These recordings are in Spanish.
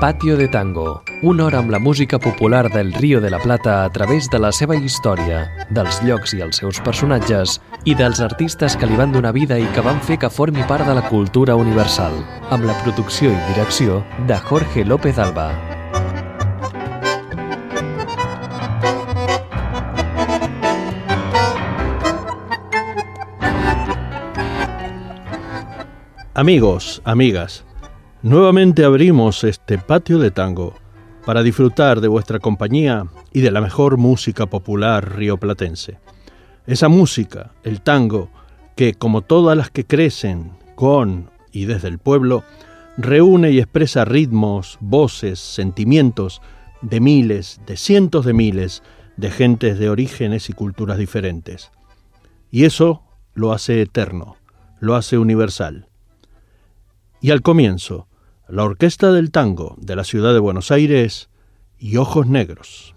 Patio de Tango, una hora amb la música popular del Río de la Plata a través de la seva història, dels llocs i els seus personatges i dels artistes que li van donar vida i que van fer que formi part de la cultura universal, amb la producció i direcció de Jorge López Alba. Amigos, amigas, nuevamente abrimos este patio de tango para disfrutar de vuestra compañía y de la mejor música popular rioplatense. Esa música, el tango, que como todas las que crecen con y desde el pueblo, reúne y expresa ritmos, voces, sentimientos de miles, de cientos de miles de gentes de orígenes y culturas diferentes. Y eso lo hace eterno, lo hace universal. Y al comienzo, la Orquesta del Tango de la Ciudad de Buenos Aires y Ojos Negros.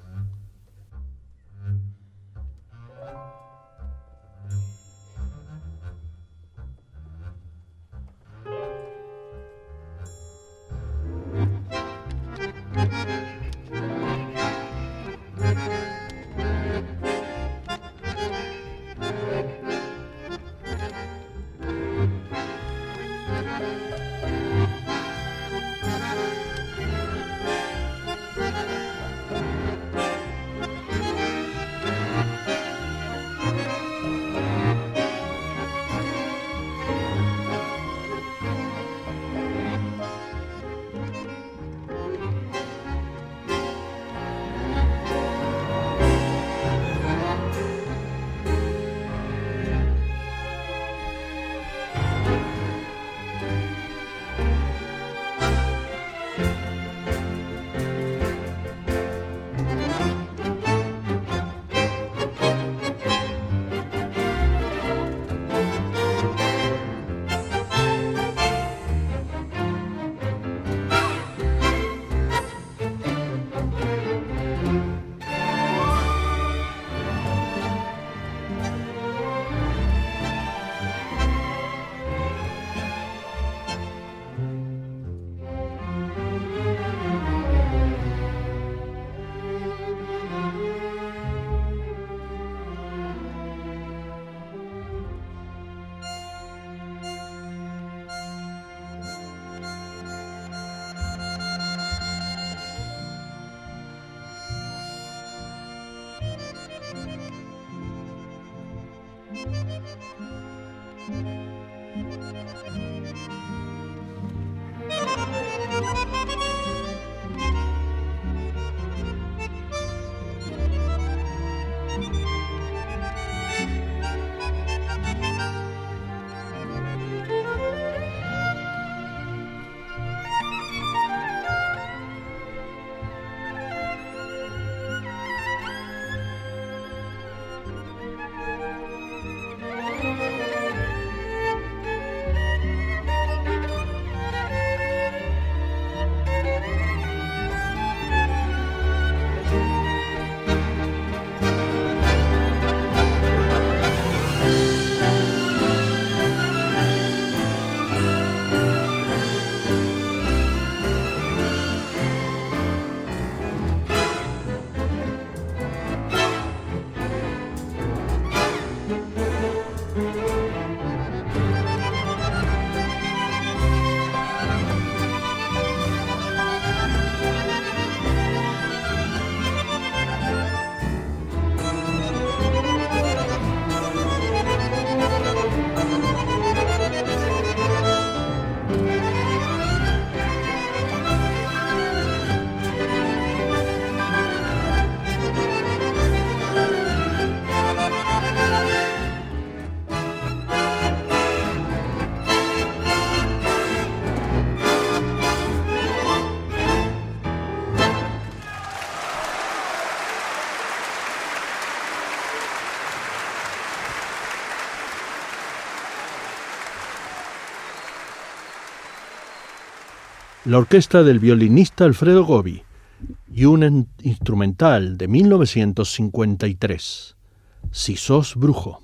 La orquesta del violinista Alfredo Gobi y un instrumental de 1953, Si sos brujo.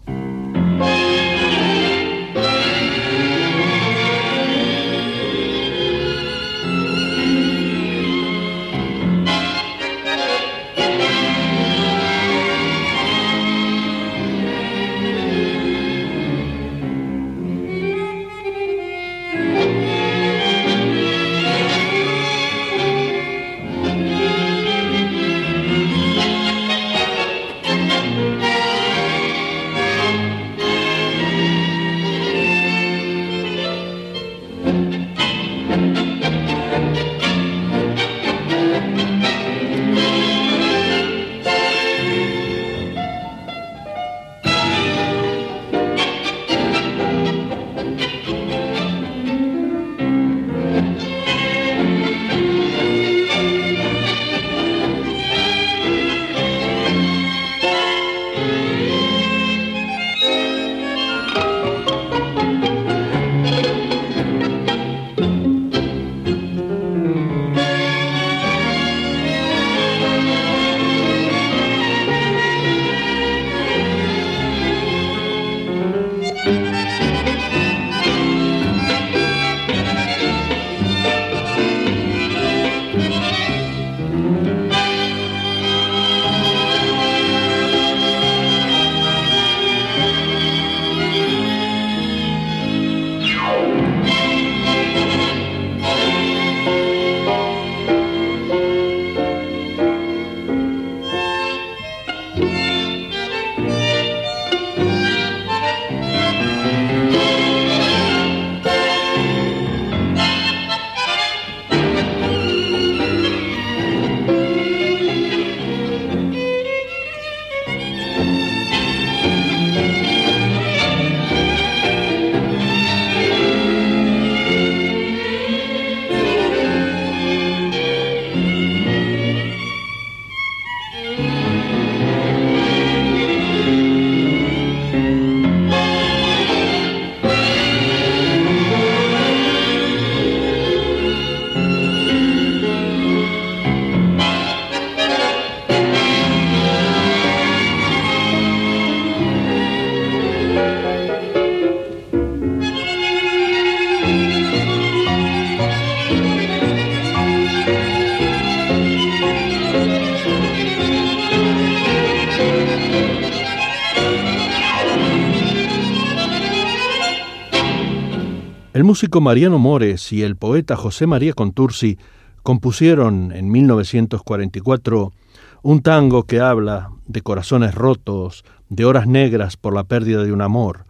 Músico Mariano Mores y el poeta José María Contursi compusieron en 1944 un tango que habla de corazones rotos, de horas negras por la pérdida de un amor,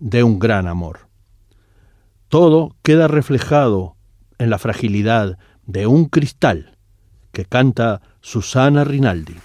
de un gran amor. Todo queda reflejado en la fragilidad de un cristal que canta Susana Rinaldi.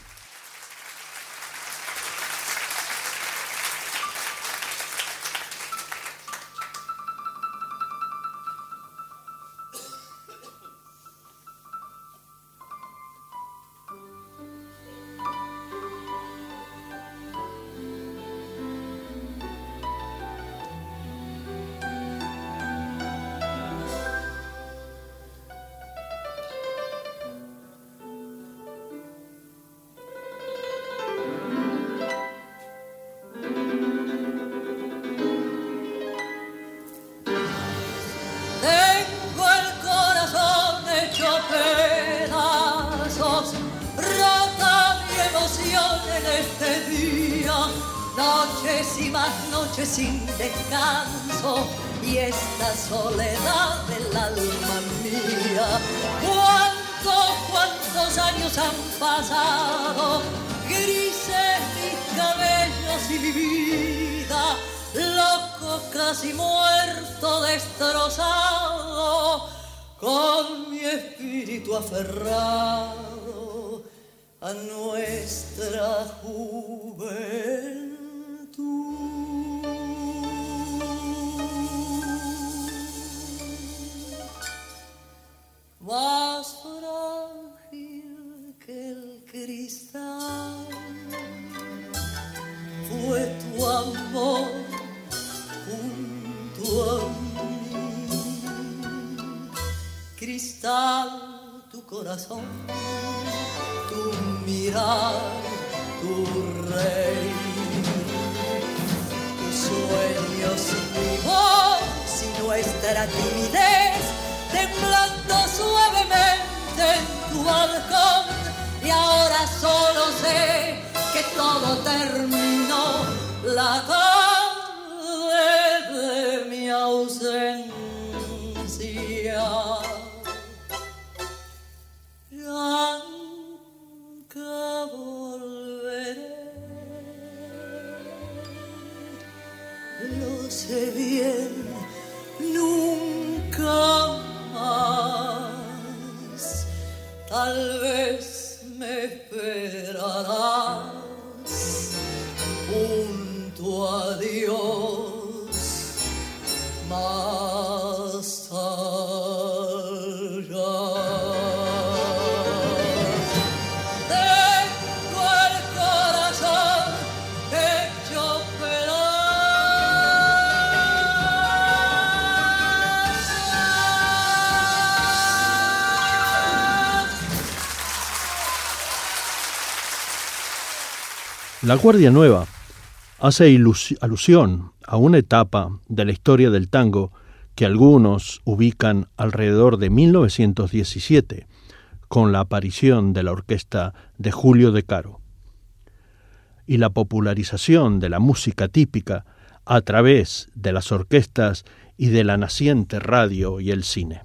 cristal fue tu amor junto a mí. Cristal, tu corazón, tu mirar, tu rey, tus sueños vivos y nuestra timidez temblando suavemente en tu balcón. La Guardia Nueva hace alusión a una etapa de la historia del tango que algunos ubican alrededor de 1917, con la aparición de la orquesta de Julio de Caro, y la popularización de la música típica a través de las orquestas y de la naciente radio y el cine.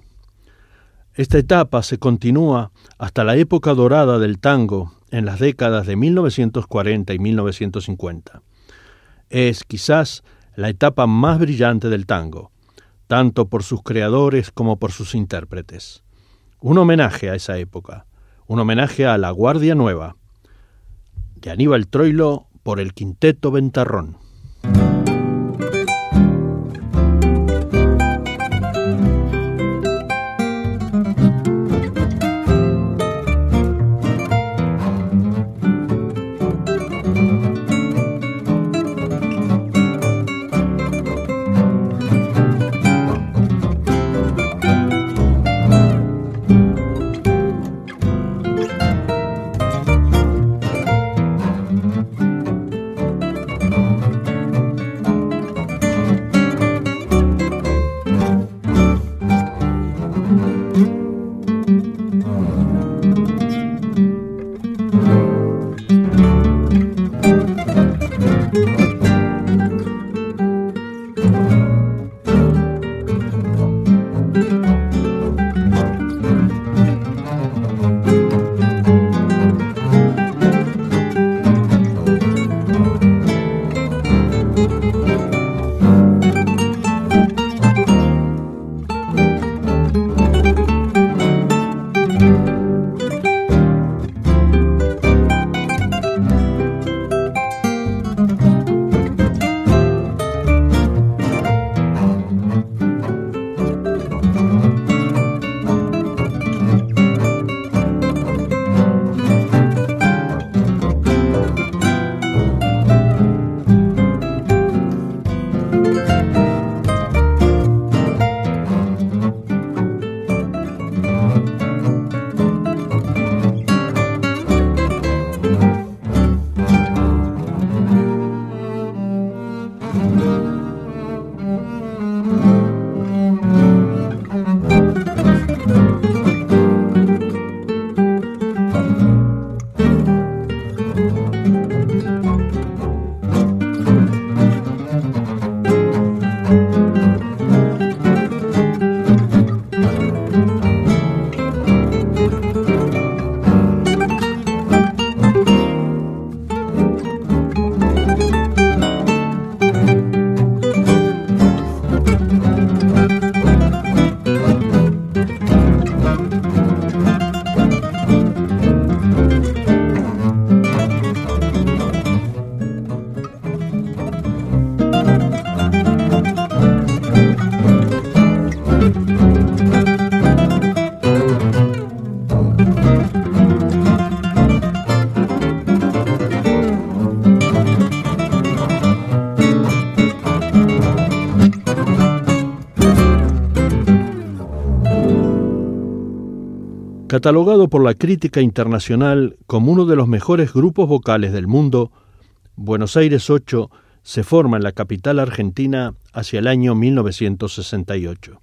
Esta etapa se continúa hasta la época dorada del tango en las décadas de 1940 y 1950. Es quizás la etapa más brillante del tango, tanto por sus creadores como por sus intérpretes. Un homenaje a esa época, un homenaje a la Guardia Nueva, de Aníbal Troilo por el Quinteto Ventarrón. Catalogado por la crítica internacional como uno de los mejores grupos vocales del mundo, Buenos Aires 8 se forma en la capital argentina hacia el año 1968.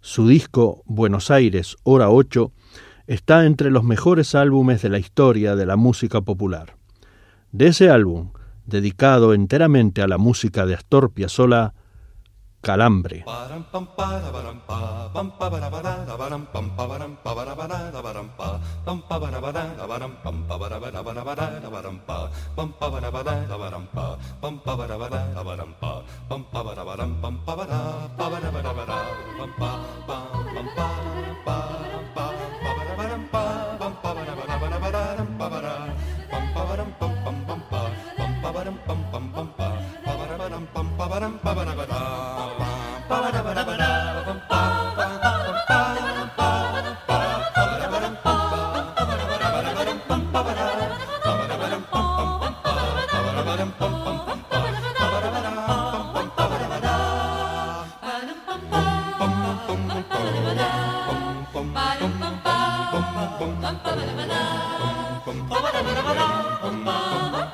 Su disco Buenos Aires Hora 8 está entre los mejores álbumes de la historia de la música popular. De ese álbum, dedicado enteramente a la música de Astor Piazzolla, Calambre. Ba-da-ba-da-ba-da. ba da ba, bum ba da ba da ba, bum bum.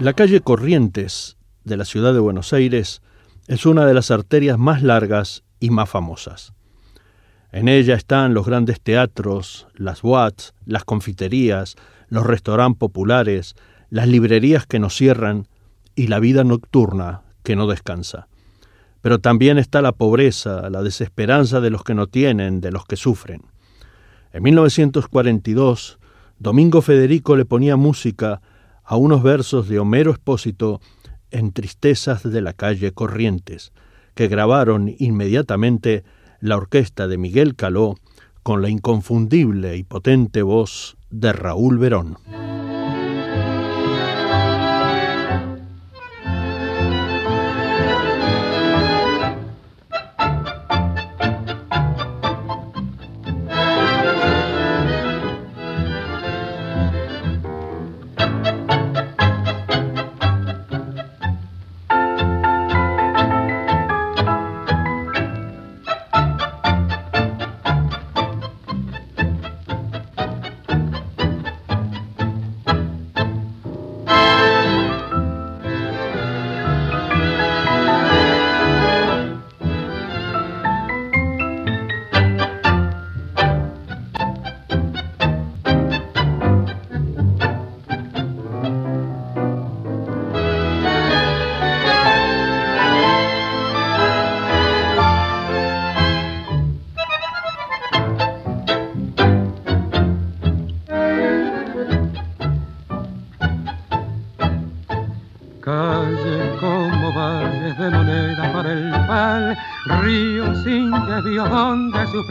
La calle Corrientes de la ciudad de Buenos Aires es una de las arterias más largas y más famosas. En ella están los grandes teatros, las boats, las confiterías, los restaurantes populares, las librerías que no cierran y la vida nocturna que no descansa. Pero también está la pobreza, la desesperanza de los que no tienen, de los que sufren. En 1942, Domingo Federico le ponía música a unos versos de Homero Espósito en Tristezas de la calle Corrientes, que grabaron inmediatamente la orquesta de Miguel Caló con la inconfundible y potente voz de Raúl Verón.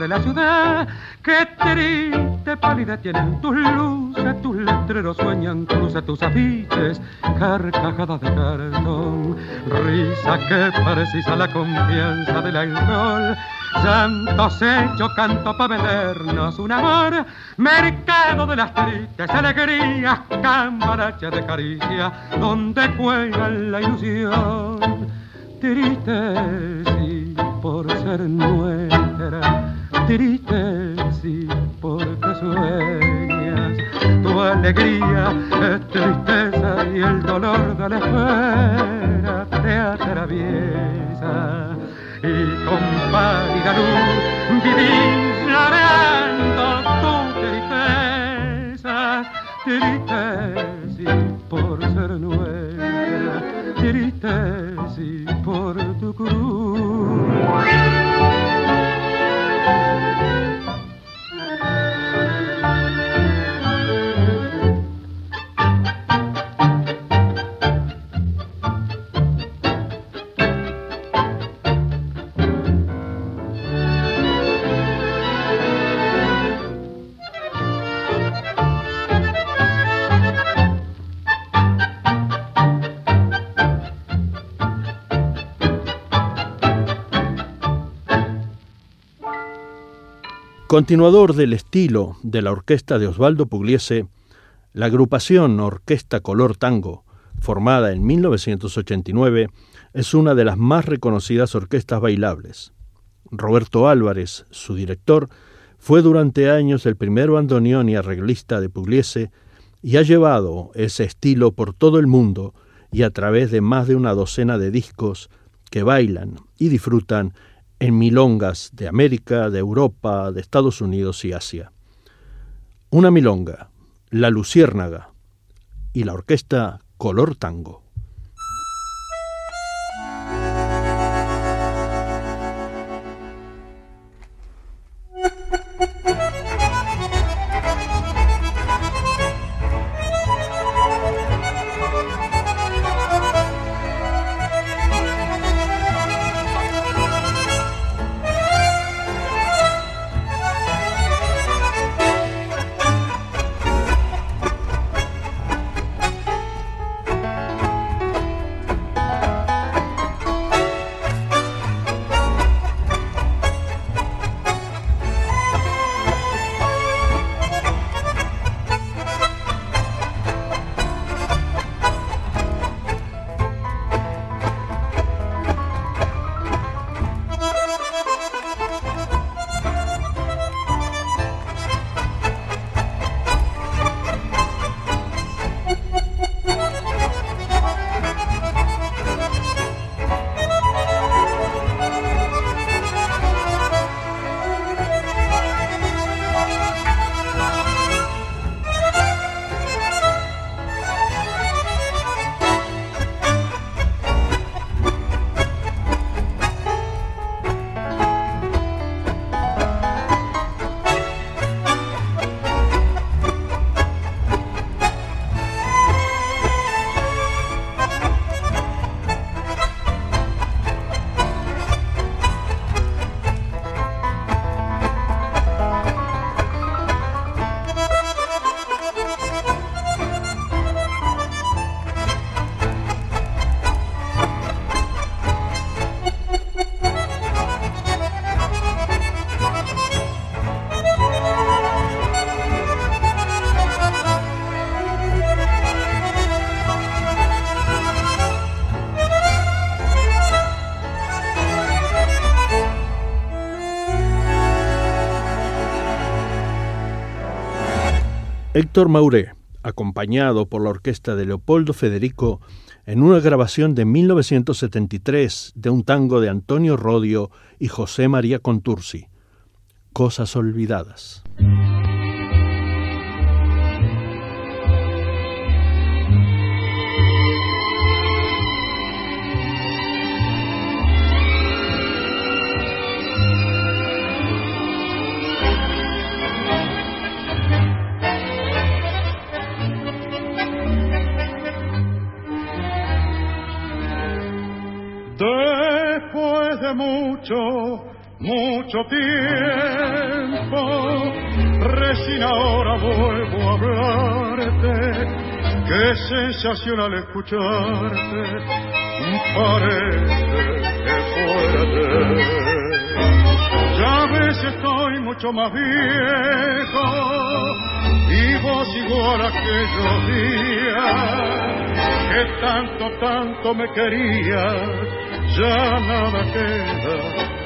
La ciudad. Qué triste pálida tienen tus luces tus letreros sueñan cruces, tus afiches, carcajadas de cartón, risa que precisa la confianza del alcohol. Santos hechos, canto para vendernos un amor, mercado de las tristes alegrías, cambaracha de caricia, donde juega la ilusión. Triste, sí, por ser nuestra, triste, sí, porque sueñas. Tu alegría es tristeza y el dolor de la espera te atraviesa y con pálida luz vivís llorando tu tristeza, tristeza por ser nuestra, tristeza por tu cruz. Continuador del estilo de la orquesta de Osvaldo Pugliese, la agrupación Orquesta Color Tango, formada en 1989, es una de las más reconocidas orquestas bailables. Roberto Álvarez, su director, fue durante años el primer bandoneón y arreglista de Pugliese y ha llevado ese estilo por todo el mundo y a través de más de una docena de discos que bailan y disfrutan en milongas de América, de Europa, de Estados Unidos y Asia. Una milonga, La Luciérnaga y la orquesta Color Tango. Héctor Mauré, acompañado por la orquesta de Leopoldo Federico, en una grabación de 1973 de un tango de Antonio Rodio y José María Contursi, Cosas Olvidadas. Mucho, mucho tiempo, recién ahora vuelvo hablarte, qué sensacional escucharte, parece que fuerte. Ya ves estoy mucho más viejo. Y vos igual a aquellos días que tanto, tanto me querías, ya nada queda,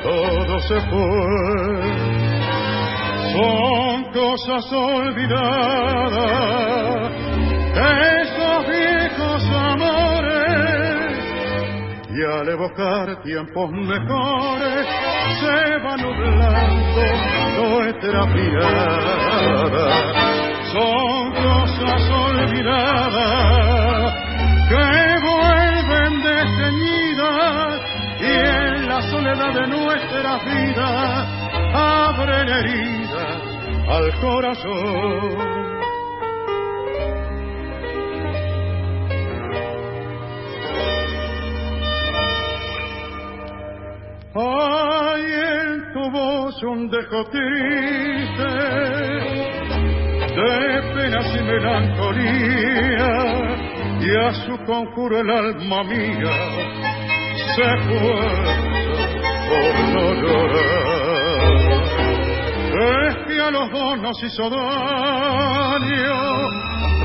todo se fue. Son cosas olvidadas, esos viejos amores, y al evocar tiempos mejores se va nublando nuestra mirada. Son cosas olvidadas al corazón. Hay en tu voz un dejo triste de penas y melancolía y a su conjuro el alma mía se fue por no llorar es que a los dos nos hizo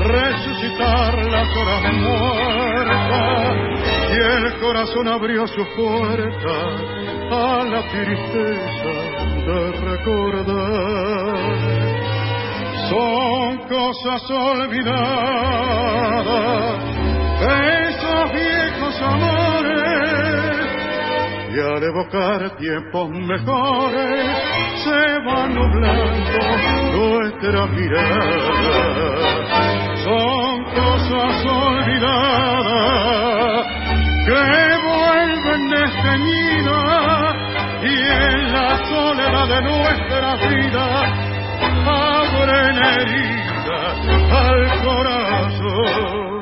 resucitar las horas muertas y el corazón abrió su puerta a la tristeza de recordar. Son cosas olvidadas, esos viejos amores y al evocar tiempos mejores se va nublando nuestra mirada. Son cosas olvidadas que vuelven desteñidas y en la soledad de nuestra vida abren heridas al corazón.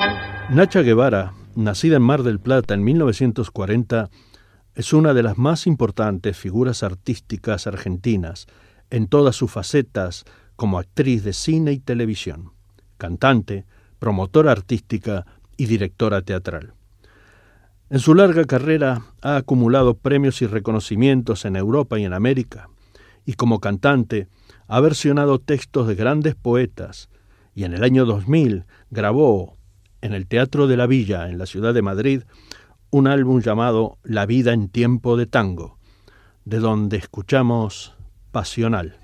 Nacha Guevara, nacida en Mar del Plata en 1940, es una de las más importantes figuras artísticas argentinas en todas sus facetas como actriz de cine y televisión, cantante, promotora artística y directora teatral. En su larga carrera ha acumulado premios y reconocimientos en Europa y en América, y como cantante ha versionado textos de grandes poetas, y en el año 2000 grabó en el Teatro de la Villa, en la ciudad de Madrid, un álbum llamado La vida en tiempo de tango, de donde escuchamos Pasional.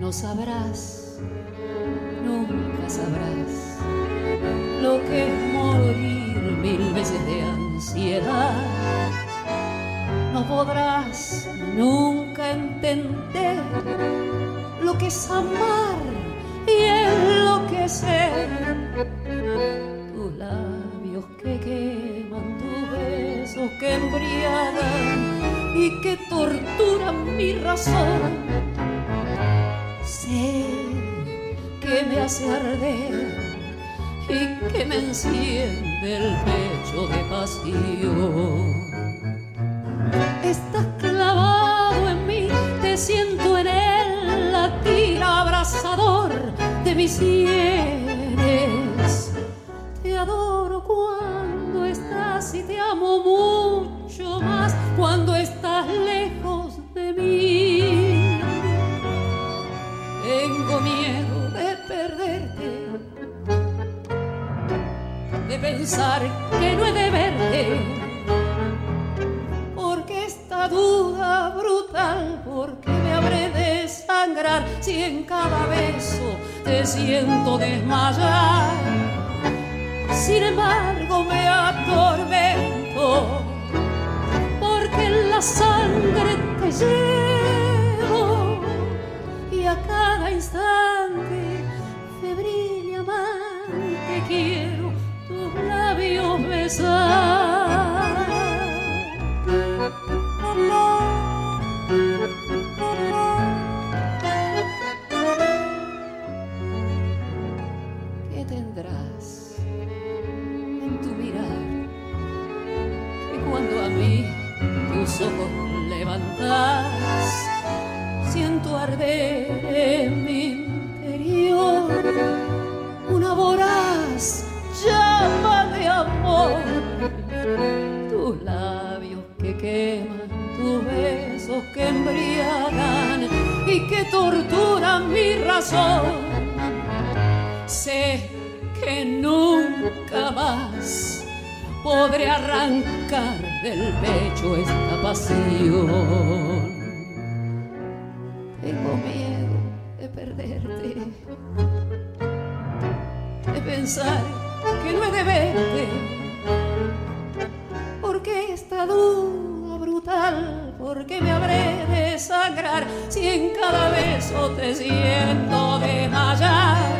No sabrás, nunca sabrás lo que es morir mil veces de ansiedad no podrás nunca entender lo que es amar y enloquecer. Tus labios que queman, tus besos que embriagan y que torturan mi razón. Sé que me hace arder y que me enciende el pecho de pasión. Estás clavado en mí, te siento en el latir abrazador de mis sienes. Te adoro cuando estás y te amo mucho más cuando estás lejos de mí. Tengo miedo de perderte, de pensar que si en cada beso te siento desmayar. Sin embargo me atormento, porque en la sangre te llevo y a cada instante podré arrancar del pecho esta pasión. Tengo miedo de perderte, de pensar que no he de verte, porque esta duda brutal, porque me habré de sangrar si en cada beso te siento desmayar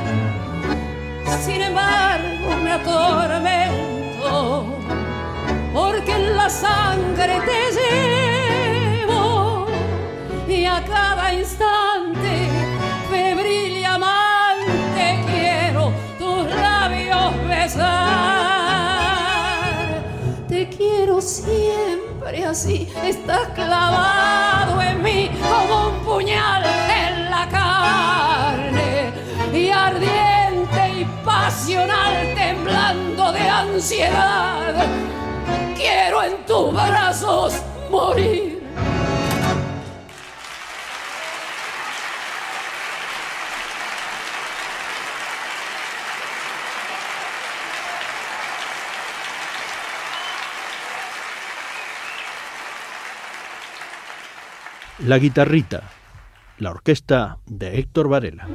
sin embargo me atormento, porque en la sangre te llevo y a cada instante, febril y amante, quiero tus labios besar. Te quiero siempre así, estás clavado en mí como un puñal en la carne y ardiendo pasional temblando de ansiedad. Quiero en tus brazos morir. La guitarrita, la orquesta de Héctor Varela.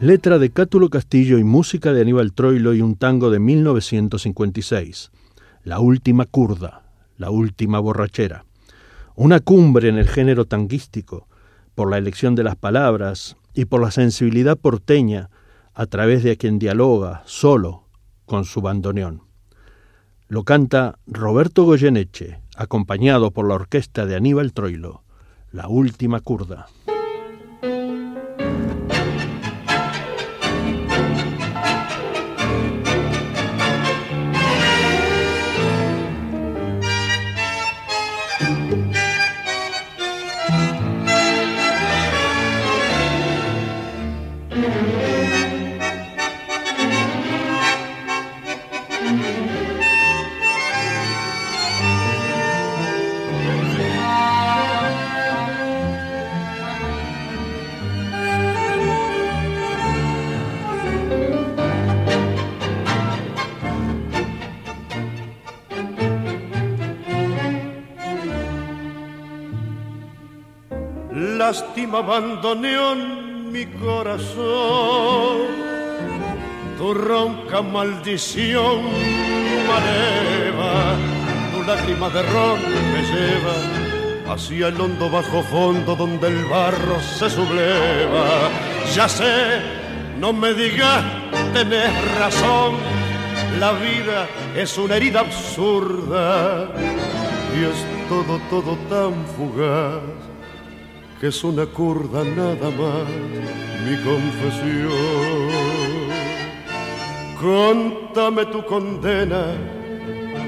Letra de Cátulo Castillo y música de Aníbal Troilo y un tango de 1956, La última curda, la última borrachera. Una cumbre en el género tanguístico, por la elección de las palabras y por la sensibilidad porteña a través de quien dialoga solo con su bandoneón. Lo canta Roberto Goyeneche, acompañado por la orquesta de Aníbal Troilo, La Última Curda. Lástima abandoneón mi corazón. Tu ronca maldición maleva, tu lágrima de ron me lleva hacia el hondo bajo fondo donde el barro se subleva. Ya sé, no me digas, tenés razón, la vida es una herida absurda y es todo, todo tan fugaz que es una curda nada más mi confesión. Contame tu condena,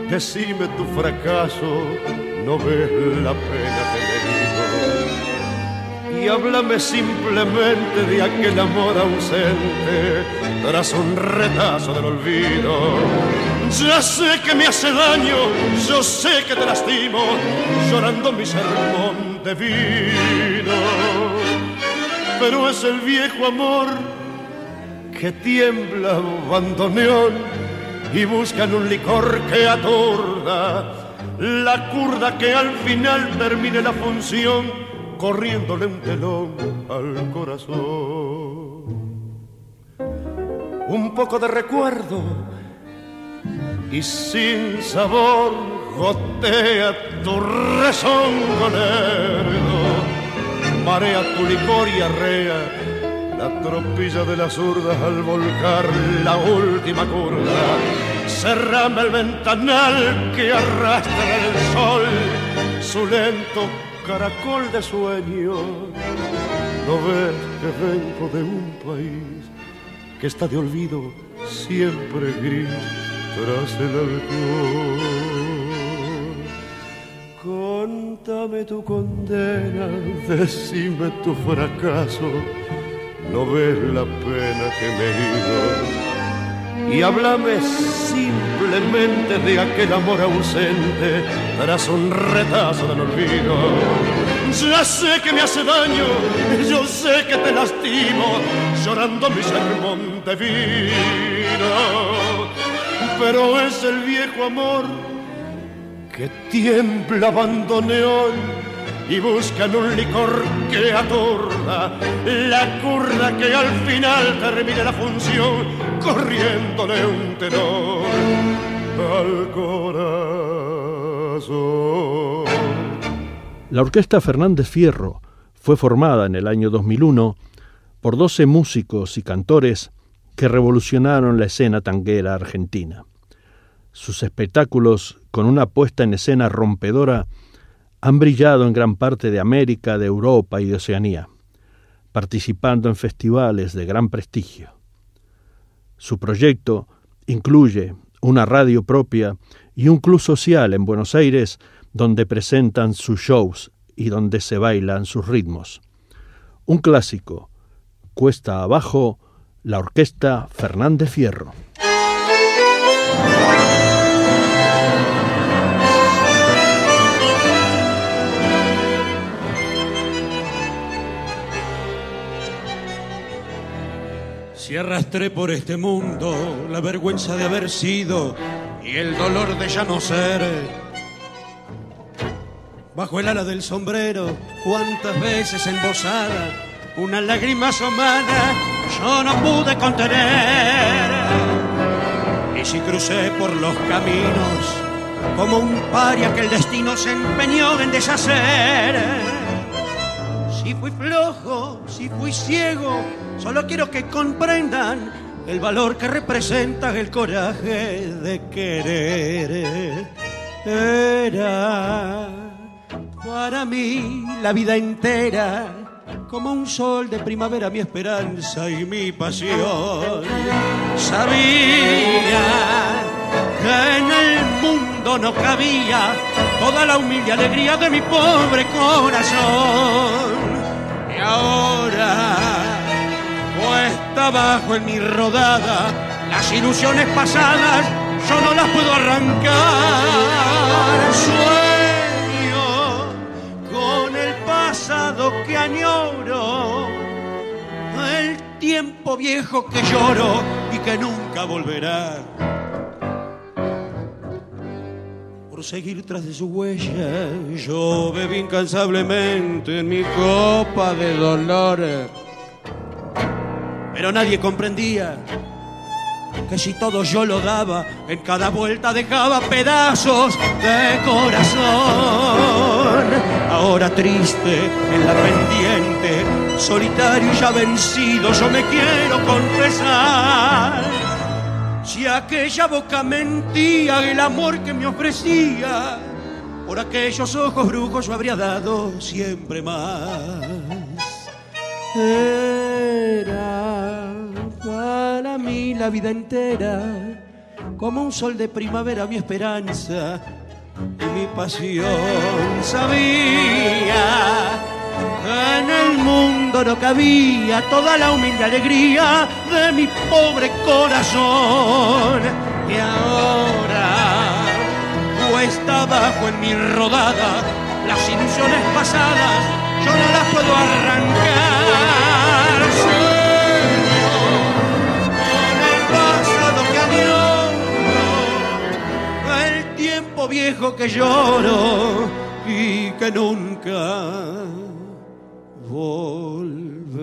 decime tu fracaso, no ves la pena que me. Y háblame simplemente de aquel amor ausente tras un retazo del olvido. Ya sé que me hace daño, yo sé que te lastimo, llorando mi sermón de vino, pero es el viejo amor que tiembla bandoneón y buscan un licor que atorda la curda que al final termine la función corriéndole un telón al corazón. Un poco de recuerdo y sin sabor gotea tu rezongo marea tu licor y arrea la tropilla de las urdas al volcar la última curva. Cerrame el ventanal que arrastra el sol, su lento caracol de sueño. No ves que vengo de un país que está de olvido siempre gris tras el alcohol. Contame tu condena, decime tu fracaso, no ves la pena que me digo. Y háblame simplemente de aquel amor ausente tras un retazo del olvido. Ya sé que me hace daño, yo sé que te lastimo, llorando mi sermón de vino. Pero es el viejo amor que tiembla bandoneón y buscan un licor que atorda la curda que al final termine la función corriéndole un tenor al corazón. La orquesta Fernández Fierro fue formada en el año 2001 por 12 músicos y cantores que revolucionaron la escena tanguera argentina. Sus espectáculos, con una puesta en escena rompedora, han brillado en gran parte de América, de Europa y de Oceanía, participando en festivales de gran prestigio. Su proyecto incluye una radio propia y un club social en Buenos Aires donde presentan sus shows y donde se bailan sus ritmos. Un clásico, cuesta abajo, la orquesta Fernández Fierro. Si arrastré por este mundo la vergüenza de haber sido y el dolor de ya no ser. Bajo el ala del sombrero, cuántas veces embosada, una lágrima asomada yo no pude contener. Y si crucé por los caminos como un paria que el destino se empeñó en deshacer si fui flojo, si fui ciego, solo quiero que comprendan el valor que representa el coraje de querer. Era para mí la vida entera como un sol de primavera mi esperanza y mi pasión. Sabía que en el mundo no cabía toda la humilde alegría de mi pobre corazón. Y ahora, puesta abajo en mi rodada, las ilusiones pasadas yo no las puedo arrancar. Sueño con el pasado que añoro, el tiempo viejo que lloro y que nunca volverá. Por seguir tras de su huella, yo bebí incansablemente en mi copa de dolores. Pero nadie comprendía que si todo yo lo daba, en cada vuelta dejaba pedazos de corazón. Ahora triste en la pendiente, solitario y ya vencido, yo me quiero confesar. Si aquella boca mentía el amor que me ofrecía, por aquellos ojos brujos yo habría dado siempre más. Era para mí la vida entera, como un sol de primavera mi esperanza y mi pasión. Sabía que en el mundo no cabía toda la humilde alegría de mi pobre corazón. Y ahora cuesta abajo en mi rodada las ilusiones pasadas, yo no las puedo arrancar. Con el pasado que añoro, el tiempo viejo que lloro y que nunca volverá.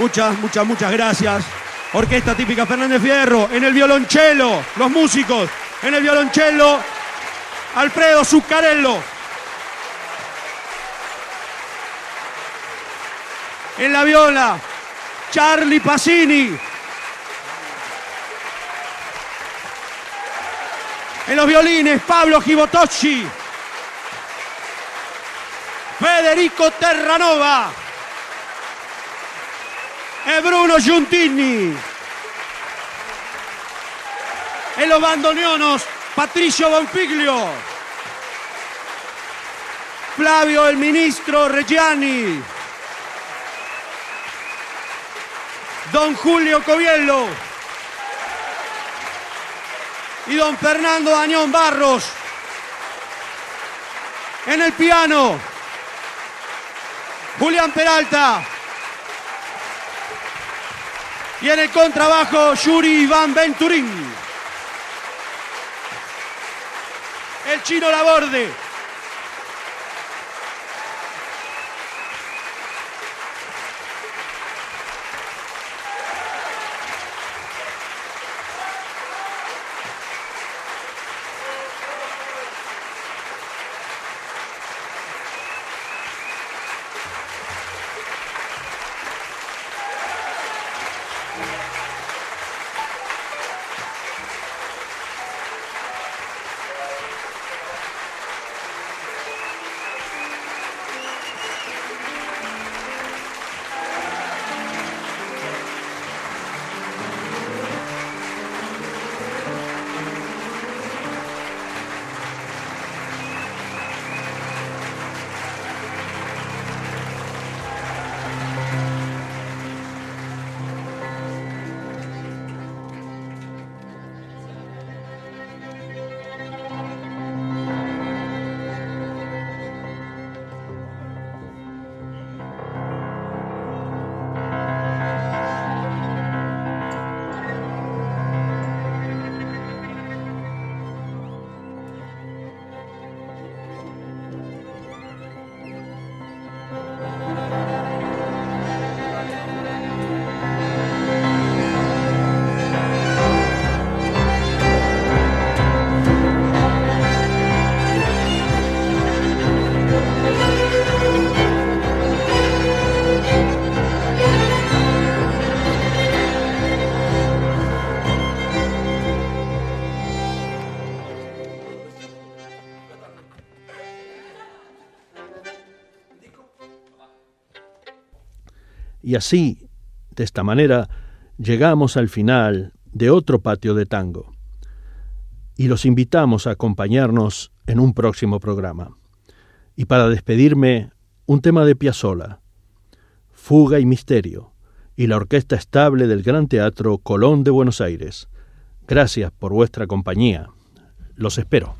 Muchas, muchas, muchas gracias. Orquesta típica Fernández Fierro, en el violonchelo, los músicos, en el violonchelo, Alfredo Zuccarello. En la viola, Charlie Pacini. En los violines, Pablo Gibotocci. Federico Terranova. E Bruno Giuntini. En los Patricio Bonfiglio. Flavio el ministro Reggiani. Don Julio Coviello. Y don Fernando Añón Barros. En el piano, Julián Peralta. Y en el contrabajo, Yuri Iván Venturín. El chino Laborde. Y así, de esta manera, llegamos al final de otro patio de tango. Y los invitamos a acompañarnos en un próximo programa. Y para despedirme, un tema de Piazzolla, Fuga y Misterio, y la orquesta estable del Gran Teatro Colón de Buenos Aires. Gracias por vuestra compañía. Los espero.